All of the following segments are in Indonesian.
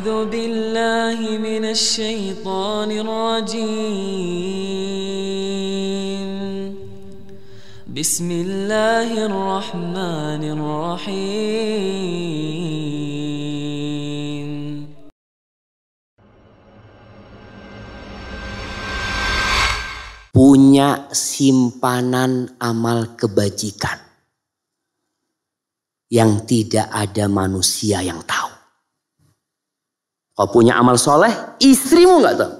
أعوذ بالله من الشيطان الرجيم بسم الله الرحمن الرحيم punya simpanan amal kebajikan yang tidak ada manusia yang tahu. Kau punya amal soleh, istrimu nggak tahu,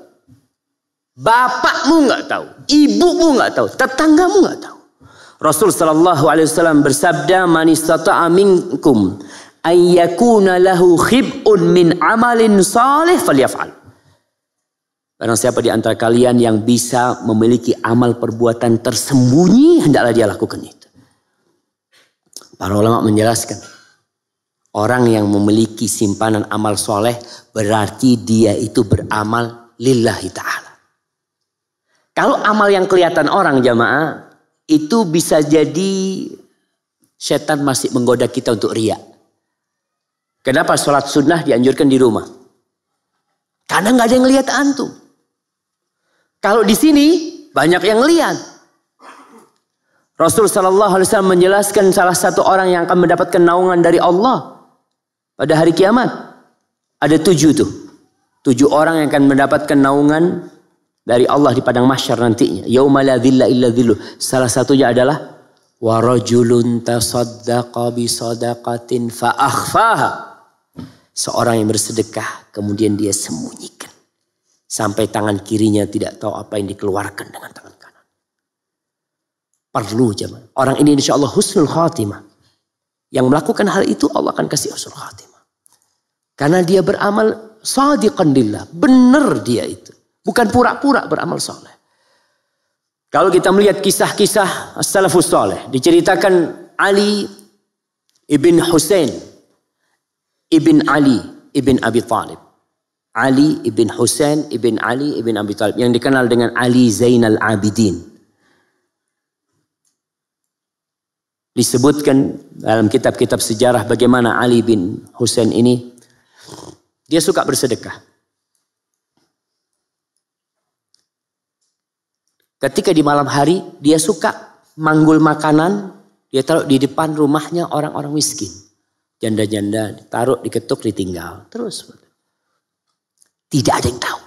bapakmu nggak tahu, ibumu nggak tahu, tetanggamu nggak tahu. Rasul Shallallahu Alaihi Wasallam bersabda, "Man istata'a minkum ayyakuna lahu khib'un min amalin salih falyaf'al." Barang siapa di antara kalian yang bisa memiliki amal perbuatan tersembunyi, hendaklah dia lakukan itu. Para ulama menjelaskan, orang yang memiliki simpanan amal soleh berarti dia itu beramal lillahi ta'ala. Kalau amal yang kelihatan orang jamaah, itu bisa jadi setan masih menggoda kita untuk riak. Kenapa sholat sunnah dianjurkan di rumah? Karena nggak ada yang lihat antum. Kalau di sini banyak yang lihat. Rasul Shallallahu Alaihi Wasallam menjelaskan salah satu orang yang akan mendapatkan naungan dari Allah pada hari kiamat. Ada tujuh tuh, tujuh orang yang akan mendapatkan naungan dari Allah di padang mahsyar nantinya. Yaumala dhilla illa dhillu. Salah satunya adalah warajulun tasaddaqa bi sadaqatin fa akhfaha. Seorang yang bersedekah kemudian dia sembunyikan. Sampai tangan kirinya tidak tahu apa yang dikeluarkan dengan tangan kanan. Perlu jemaah. Orang ini insya Allah husnul khatimah. Yang melakukan hal itu Allah akan kasih husnul khatimah. Karena dia beramal sadiqan lillah. Benar dia itu. Bukan pura-pura beramal soleh. Kalau kita melihat kisah-kisah salafus soleh. Diceritakan Ali ibn Hussein. Ibn Ali ibn Abi Talib. Ali ibn Hussein ibn Ali ibn Abi Talib yang dikenal dengan Ali Zainal Abidin. Disebutkan dalam kitab-kitab sejarah bagaimana Ali bin Hussein ini dia suka bersedekah. Ketika di malam hari dia suka manggul makanan, dia taruh di depan rumahnya orang-orang miskin. Janda-janda taruh diketuk ditinggal. Terus tidak ada yang tahu.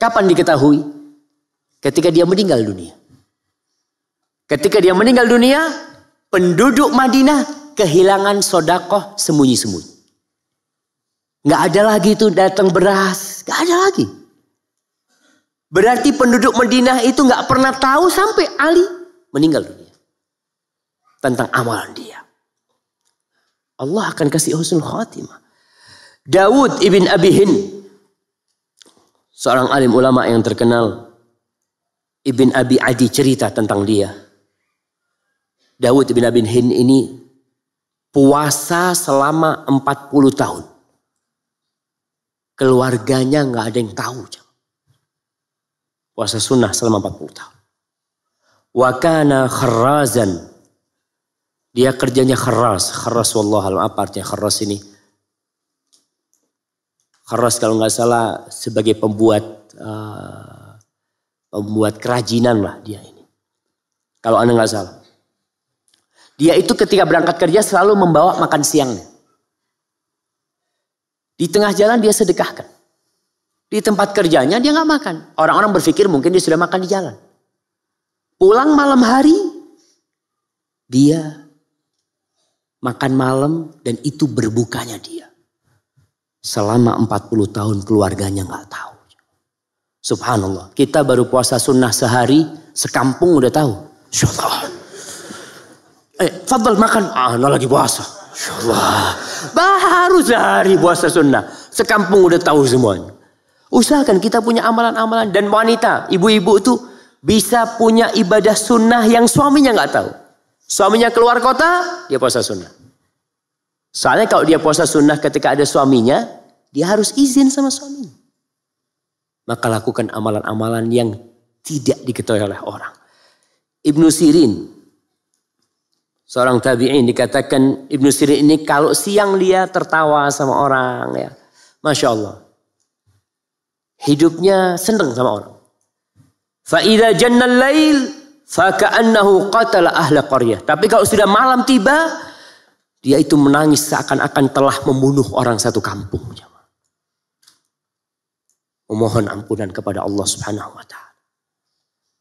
Kapan diketahui? Ketika dia meninggal dunia. Ketika dia meninggal dunia, penduduk Madinah kehilangan sodakoh sembunyi-sembunyi. Nggak ada lagi itu datang beras, nggak ada lagi. Berarti penduduk Madinah itu nggak pernah tahu sampai Ali meninggal dunia tentang amalan dia. Allah akan kasih husnul khatimah. Dawud ibn Abi Hind. Seorang alim ulama yang terkenal. Ibn Abi Adi cerita tentang dia. Dawud ibn Abi Hind ini puasa selama 40 tahun. Keluarganya nggak ada yang tahu. Puasa sunnah selama 40 tahun. Wakana kharrazan. Dia kerjanya kharaz. Kharaz wallah apa artinya kharaz ini? Kharas kalau nggak salah sebagai pembuat uh, pembuat kerajinan lah dia ini. Kalau anda nggak salah. Dia itu ketika berangkat kerja selalu membawa makan siangnya. Di tengah jalan dia sedekahkan. Di tempat kerjanya dia nggak makan. Orang-orang berpikir mungkin dia sudah makan di jalan. Pulang malam hari dia makan malam dan itu berbukanya dia. Selama 40 tahun keluarganya nggak tahu. Subhanallah. Kita baru puasa sunnah sehari, sekampung udah tahu. Insyaallah. Eh, fadl makan. Ah, lagi puasa. Insyaallah. Baru sehari puasa sunnah. Sekampung udah tahu semuanya. Usahakan kita punya amalan-amalan. Dan wanita, ibu-ibu itu bisa punya ibadah sunnah yang suaminya nggak tahu. Suaminya keluar kota, dia puasa sunnah. Soalnya kalau dia puasa sunnah ketika ada suaminya, dia harus izin sama suaminya. Maka lakukan amalan-amalan yang tidak diketahui oleh orang. Ibnu Sirin, Seorang tabi'in dikatakan Ibnu Sirin ini kalau siang dia tertawa sama orang ya. Masya Allah. Hidupnya senang sama orang. Fa'idha jannal lail faka'annahu qatala ahla qaryah. Tapi kalau sudah malam tiba, dia itu menangis seakan-akan telah membunuh orang satu kampung. Memohon ampunan kepada Allah subhanahu wa ta'ala.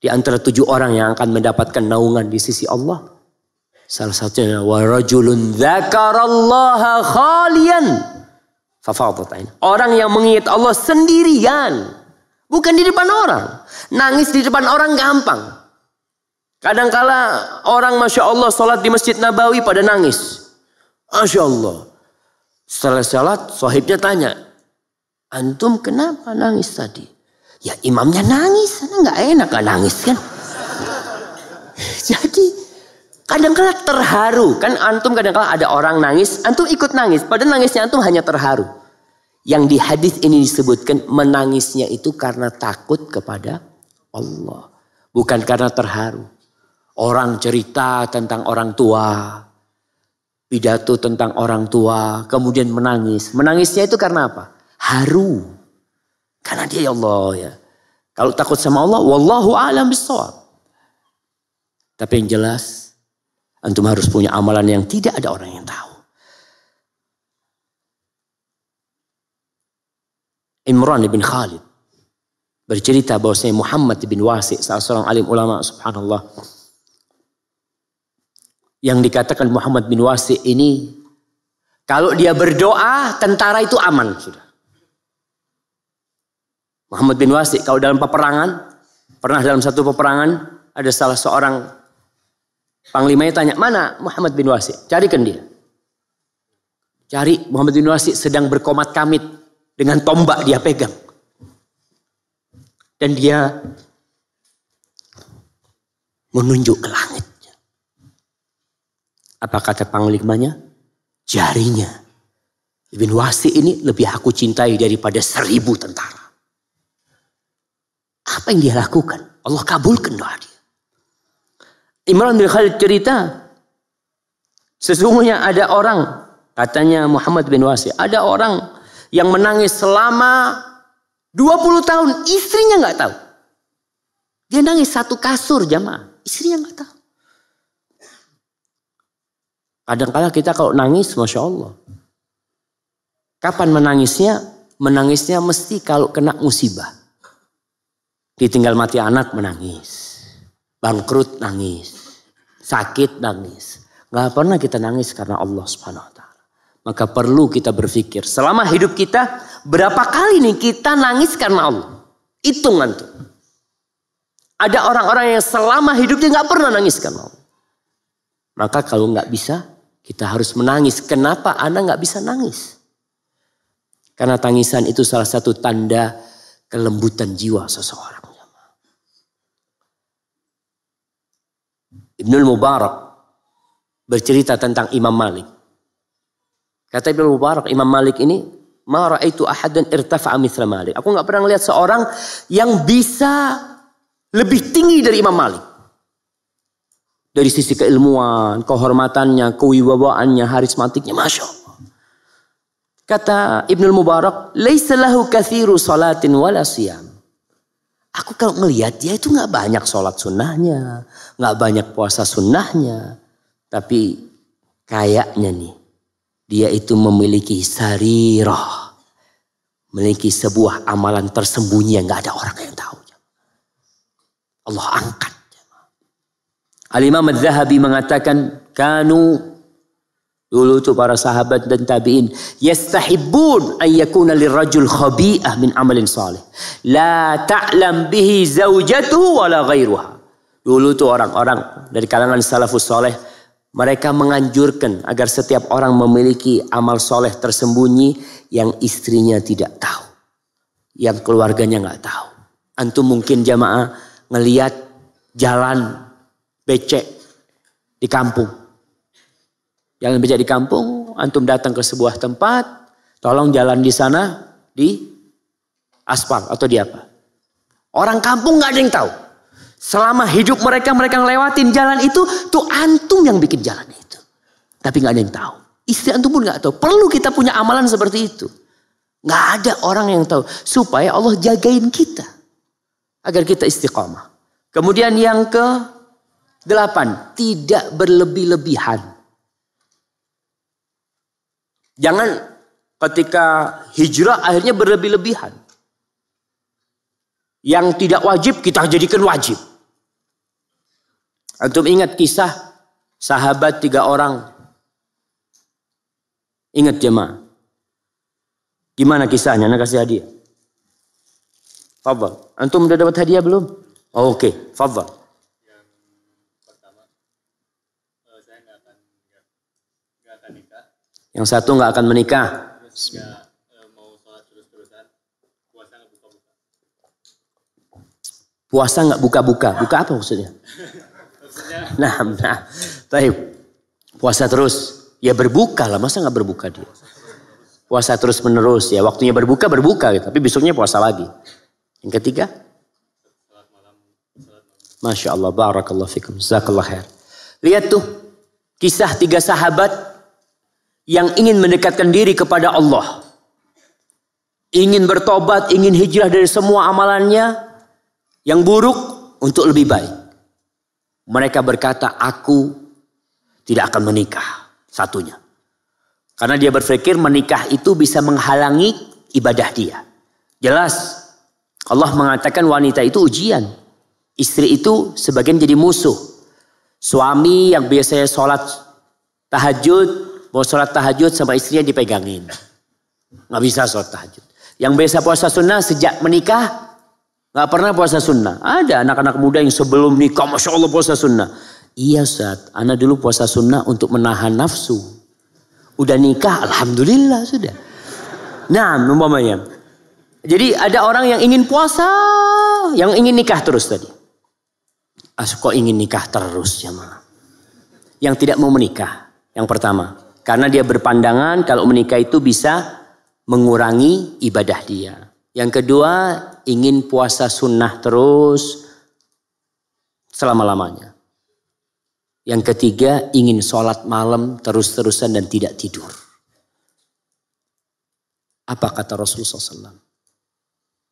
Di antara tujuh orang yang akan mendapatkan naungan di sisi Allah Salah satunya wa rajulun dzakarallaha khalian fafadat Orang yang mengingat Allah sendirian, bukan di depan orang. Nangis di depan orang gampang. Kadangkala orang Masya Allah sholat di Masjid Nabawi pada nangis. Masya Allah. Setelah sholat, sahibnya tanya, Antum kenapa nangis tadi? Ya imamnya nangis, karena nggak enak gak nangis kan. Jadi Kadang-kala terharu. Kan antum kadang-kala ada orang nangis, antum ikut nangis. Padahal nangisnya antum hanya terharu. Yang di hadis ini disebutkan menangisnya itu karena takut kepada Allah. Bukan karena terharu. Orang cerita tentang orang tua. Pidato tentang orang tua. Kemudian menangis. Menangisnya itu karena apa? Haru. Karena dia ya Allah ya. Kalau takut sama Allah, wallahu a'lam bisawab. Tapi yang jelas Antum harus punya amalan yang tidak ada orang yang tahu. Imran bin Khalid bercerita bahwasanya Muhammad bin Wasi salah seorang alim ulama subhanallah yang dikatakan Muhammad bin Wasi ini kalau dia berdoa tentara itu aman sudah. Muhammad bin Wasi kalau dalam peperangan pernah dalam satu peperangan ada salah seorang Panglimanya tanya, mana Muhammad bin Wasi? Carikan dia. Cari Muhammad bin Wasi sedang berkomat kamit dengan tombak dia pegang. Dan dia menunjuk ke langit. Apa kata panglimanya? Jarinya. Ibn Wasi ini lebih aku cintai daripada seribu tentara. Apa yang dia lakukan? Allah kabulkan doa dia. Imran bin Khalid cerita, sesungguhnya ada orang, katanya Muhammad bin Wasi, ada orang yang menangis selama 20 tahun, istrinya nggak tahu. Dia nangis satu kasur jamaah, istrinya nggak tahu. Kadang-kala kita kalau nangis, Masya Allah. Kapan menangisnya? Menangisnya mesti kalau kena musibah. Ditinggal mati anak menangis. Bangkrut nangis sakit nangis. Gak pernah kita nangis karena Allah subhanahu wa ta'ala. Maka perlu kita berpikir selama hidup kita berapa kali nih kita nangis karena Allah. Hitungan tuh. Ada orang-orang yang selama hidupnya gak pernah nangis karena Allah. Maka kalau gak bisa kita harus menangis. Kenapa anak gak bisa nangis? Karena tangisan itu salah satu tanda kelembutan jiwa seseorang. Ibnul Mubarak bercerita tentang Imam Malik. Kata Ibnul Mubarak, Imam Malik ini, ma ra'aitu ahadan irtafa'a mithla Malik. Aku nggak pernah lihat seorang yang bisa lebih tinggi dari Imam Malik. Dari sisi keilmuan, kehormatannya, kewibawaannya, harismatiknya, Masya Allah. Kata Ibnul Mubarak, Laisa lahu kathiru salatin wala siyam. Aku kalau ngelihat dia itu nggak banyak sholat sunnahnya, nggak banyak puasa sunnahnya, tapi kayaknya nih dia itu memiliki sarirah, memiliki sebuah amalan tersembunyi yang nggak ada orang yang tahu. Allah angkat. Al-Imam zahabi mengatakan kanu Dulu tuh para sahabat dan tabi'in yastahibbun an yakuna lirajul khabi'ah min amalin salih. La ta'lam bihi zaujatuhu wala ghairuha. Dulu tuh orang-orang dari kalangan salafus soleh mereka menganjurkan agar setiap orang memiliki amal soleh tersembunyi yang istrinya tidak tahu. Yang keluarganya nggak tahu. Antum mungkin jamaah ngeliat jalan becek di kampung Jangan bekerja di kampung, antum datang ke sebuah tempat, tolong jalan di sana di aspal atau di apa. Orang kampung nggak ada yang tahu. Selama hidup mereka mereka ngelewatin jalan itu, tuh antum yang bikin jalan itu. Tapi nggak ada yang tahu. Istri antum pun nggak tahu. Perlu kita punya amalan seperti itu. Nggak ada orang yang tahu. Supaya Allah jagain kita. Agar kita istiqamah. Kemudian yang ke delapan. Tidak berlebih-lebihan. Jangan ketika hijrah akhirnya berlebih-lebihan. Yang tidak wajib kita jadikan wajib. Antum ingat kisah sahabat tiga orang. Ingat jemaah. Gimana kisahnya? Anda kasih hadiah. Fadal. Antum udah dapat hadiah belum? Oh, Oke, okay. Fadal. Yang pertama, uh, saya nggak akan, nggak akan nikah. Yang satu nggak akan menikah. Puasa nggak buka-buka. Puasa nggak buka-buka. Buka apa maksudnya? Nah, nah, baik. Puasa terus. Ya berbuka lah, masa nggak berbuka dia? Puasa terus menerus ya, waktunya berbuka berbuka gitu. Tapi besoknya puasa lagi. Yang ketiga? Masya Allah, barakallah fikum, zakallah khair. Lihat tuh, kisah tiga sahabat yang ingin mendekatkan diri kepada Allah. Ingin bertobat, ingin hijrah dari semua amalannya yang buruk untuk lebih baik. Mereka berkata, aku tidak akan menikah. Satunya. Karena dia berpikir menikah itu bisa menghalangi ibadah dia. Jelas. Allah mengatakan wanita itu ujian. Istri itu sebagian jadi musuh. Suami yang biasanya sholat tahajud, mau sholat tahajud sama istrinya dipegangin. Nggak bisa sholat tahajud. Yang biasa puasa sunnah sejak menikah Gak pernah puasa sunnah. Ada anak-anak muda yang sebelum nikah, Masya Allah puasa sunnah. Iya saat anak dulu puasa sunnah untuk menahan nafsu. Udah nikah, Alhamdulillah sudah. Nah, umpamanya. Jadi ada orang yang ingin puasa, yang ingin nikah terus tadi. Ah, kok ingin nikah terus ya ma? Yang tidak mau menikah, yang pertama. Karena dia berpandangan kalau menikah itu bisa mengurangi ibadah dia. Yang kedua, ingin puasa sunnah terus selama-lamanya. Yang ketiga, ingin sholat malam terus-terusan dan tidak tidur. Apa kata Rasulullah SAW?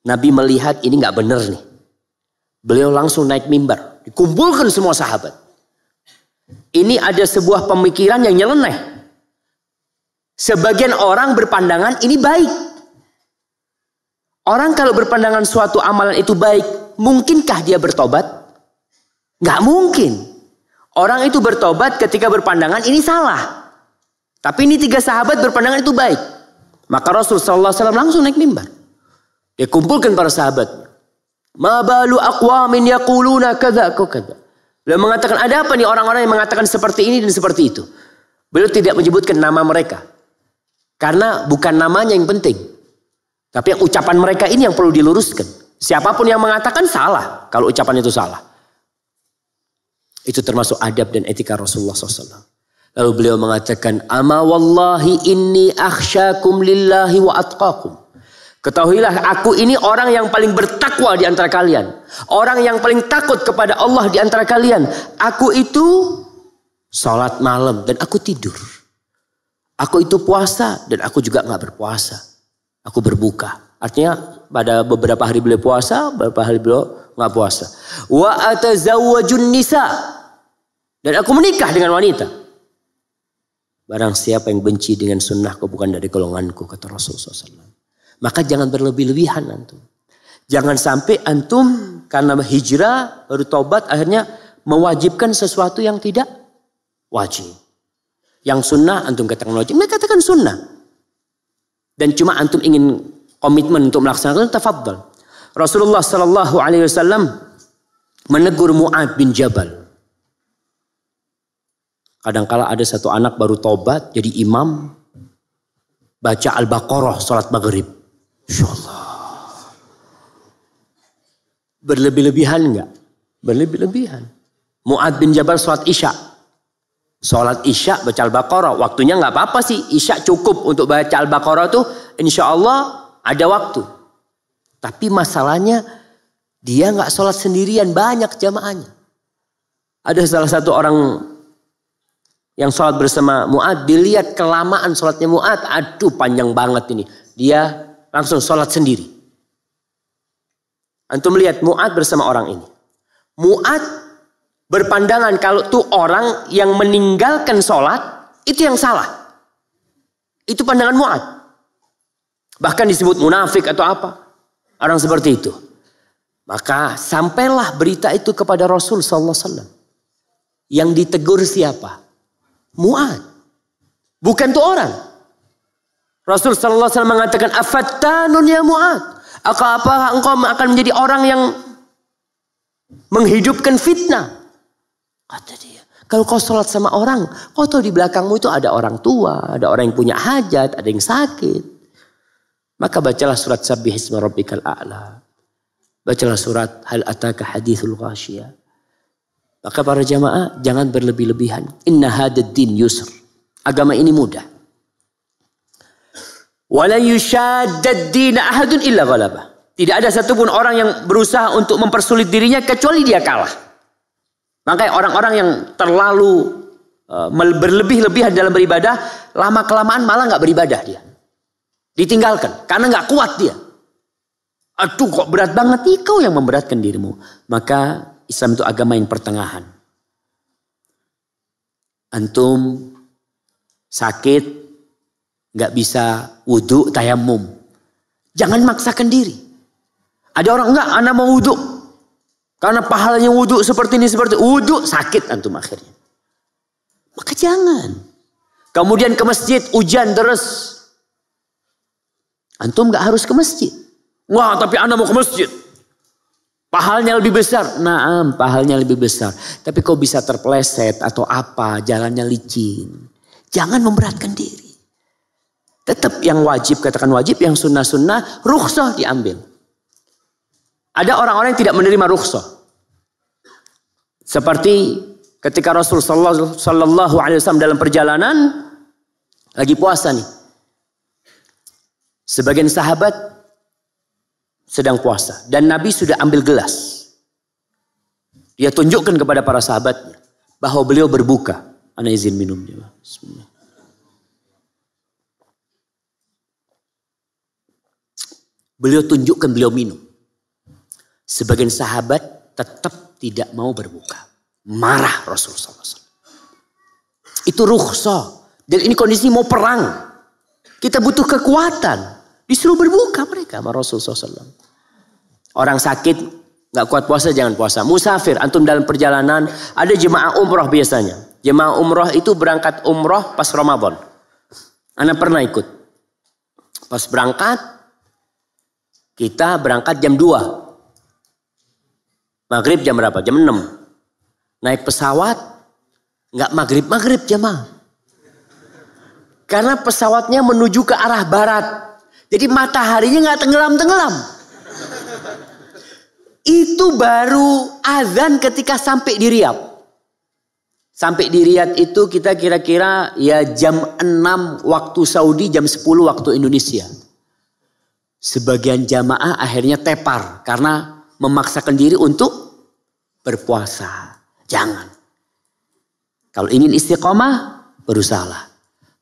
Nabi melihat ini nggak benar nih. Beliau langsung naik mimbar. Dikumpulkan semua sahabat. Ini ada sebuah pemikiran yang nyeleneh. Sebagian orang berpandangan ini baik. Orang kalau berpandangan suatu amalan itu baik, mungkinkah dia bertobat? Nggak mungkin. Orang itu bertobat ketika berpandangan ini salah. Tapi ini tiga sahabat berpandangan itu baik. Maka Rasul Sallallahu Alaihi Wasallam langsung naik mimbar. Dia kumpulkan para sahabat. Ma balu aqwamin yaquluna kadza kadza. Beliau mengatakan ada apa nih orang-orang yang mengatakan seperti ini dan seperti itu. Beliau tidak menyebutkan nama mereka. Karena bukan namanya yang penting. Tapi ucapan mereka ini yang perlu diluruskan. Siapa pun yang mengatakan salah kalau ucapan itu salah. Itu termasuk adab dan etika Rasulullah SAW. Lalu beliau mengatakan, Ama wallahi inni akhsyakum lillahi wa atqakum. Ketahuilah aku ini orang yang paling bertakwa di antara kalian. Orang yang paling takut kepada Allah di antara kalian. Aku itu sholat malam dan aku tidur. Aku itu puasa dan aku juga nggak berpuasa aku berbuka. Artinya pada beberapa hari beliau puasa, beberapa hari beliau nggak puasa. Wa atazawwajun nisa. Dan aku menikah dengan wanita. Barang siapa yang benci dengan sunnahku bukan dari golonganku kata Rasulullah SAW. Maka jangan berlebih-lebihan antum. Jangan sampai antum karena hijrah baru tobat akhirnya mewajibkan sesuatu yang tidak wajib. Yang sunnah antum katakan wajib. Mereka katakan sunnah dan cuma antum ingin komitmen untuk melaksanakan tafadhal. Rasulullah sallallahu alaihi wasallam menegur Muad bin Jabal. Kadangkala ada satu anak baru tobat jadi imam baca Al-Baqarah salat maghrib. Insyaallah. Berlebih-lebihan enggak? Berlebih-lebihan. Muad bin Jabal salat Isya. Sholat Isya baca Al-Baqarah. Waktunya nggak apa-apa sih. Isya cukup untuk baca Al-Baqarah tuh. Insya Allah ada waktu. Tapi masalahnya dia nggak sholat sendirian. Banyak jamaahnya. Ada salah satu orang yang sholat bersama Mu'ad, dilihat kelamaan sholatnya Mu'ad, aduh panjang banget ini. Dia langsung sholat sendiri. Antum lihat Mu'ad bersama orang ini. Mu'ad berpandangan kalau tuh orang yang meninggalkan sholat, itu yang salah. Itu pandangan Mu'ad. Bahkan disebut munafik atau apa. Orang seperti itu. Maka sampailah berita itu kepada Rasul Sallallahu Alaihi Wasallam. Yang ditegur siapa? Mu'ad. Bukan tuh orang. Rasul sallallahu alaihi wasallam mengatakan afattanun ya Mu'ad. Apa apa engkau akan menjadi orang yang menghidupkan fitnah? Kata dia. Kalau kau sholat sama orang, kau tahu di belakangmu itu ada orang tua, ada orang yang punya hajat, ada yang sakit. Maka bacalah surat Sabbih Isma Rabbikal A'la. Bacalah surat Hal Ataka Hadithul Ghashiyah. Maka para jamaah jangan berlebih-lebihan. Inna hadad din yusr. Agama ini mudah. Wala yushaddad din ahadun illa ghalabah. Tidak ada satupun orang yang berusaha untuk mempersulit dirinya kecuali dia kalah. Makanya orang-orang yang terlalu uh, berlebih-lebihan dalam beribadah, lama kelamaan malah nggak beribadah dia. Ditinggalkan karena nggak kuat dia. Aduh kok berat banget nih kau yang memberatkan dirimu. Maka Islam itu agama yang pertengahan. Antum sakit, nggak bisa wudhu, tayamum. Jangan maksakan diri. Ada orang enggak, anak mau wudhu. Karena pahalanya wudhu seperti ini, seperti wudhu sakit antum akhirnya. Maka jangan. Kemudian ke masjid, hujan terus. Antum nggak harus ke masjid. Wah tapi anak mau ke masjid. Pahalnya lebih besar. Nah, pahalnya lebih besar. Tapi kau bisa terpleset atau apa, jalannya licin. Jangan memberatkan diri. Tetap yang wajib, katakan wajib, yang sunnah-sunnah, rukhsah diambil. Ada orang-orang yang tidak menerima rukhsah. Seperti ketika Rasul Sallallahu Alaihi Wasallam dalam perjalanan lagi puasa nih. Sebagian sahabat sedang puasa dan Nabi sudah ambil gelas. Dia tunjukkan kepada para sahabatnya bahwa beliau berbuka. Ana izin minumnya. Bismillah. Beliau tunjukkan beliau minum. Sebagian sahabat tetap tidak mau berbuka. Marah Rasulullah SAW. Itu rukhsah. Dan ini kondisi mau perang. Kita butuh kekuatan. Disuruh berbuka mereka sama Rasul SAW. Orang sakit nggak kuat puasa jangan puasa. Musafir antum dalam perjalanan ada jemaah umroh biasanya. Jemaah umroh itu berangkat umroh pas Ramadan. Anda pernah ikut. Pas berangkat kita berangkat jam 2. Maghrib jam berapa? Jam 6. Naik pesawat nggak maghrib-maghrib jemaah. Karena pesawatnya menuju ke arah barat. Jadi mataharinya nggak tenggelam-tenggelam. Itu baru azan ketika sampai di Riyadh. Sampai di Riyadh itu kita kira-kira ya jam 6 waktu Saudi, jam 10 waktu Indonesia. Sebagian jamaah akhirnya tepar karena memaksakan diri untuk berpuasa. Jangan. Kalau ingin istiqomah, berusahalah.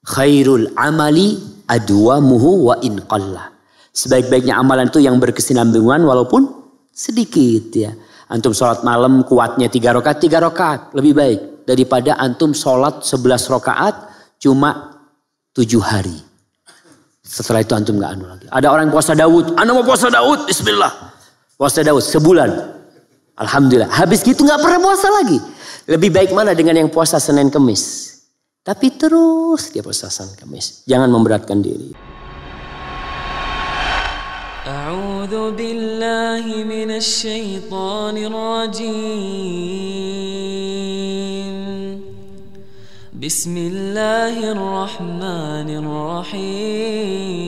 Khairul amali adwamuhu wa in. Sebaik-baiknya amalan itu yang berkesinambungan walaupun sedikit ya. Antum sholat malam kuatnya tiga rakaat, tiga rakaat lebih baik daripada antum sholat sebelas rakaat cuma tujuh hari. Setelah itu antum nggak anu lagi. Ada orang puasa Daud, anda mau puasa Daud, Bismillah. Puasa Daud sebulan, Alhamdulillah. Habis gitu nggak pernah puasa lagi. Lebih baik mana dengan yang puasa Senin Kemis? Tapi terus dia puasa Kamis. Jangan memberatkan diri. أعوذ بالله من الشيطان الرجيم بسم الله الرحمن الرحيم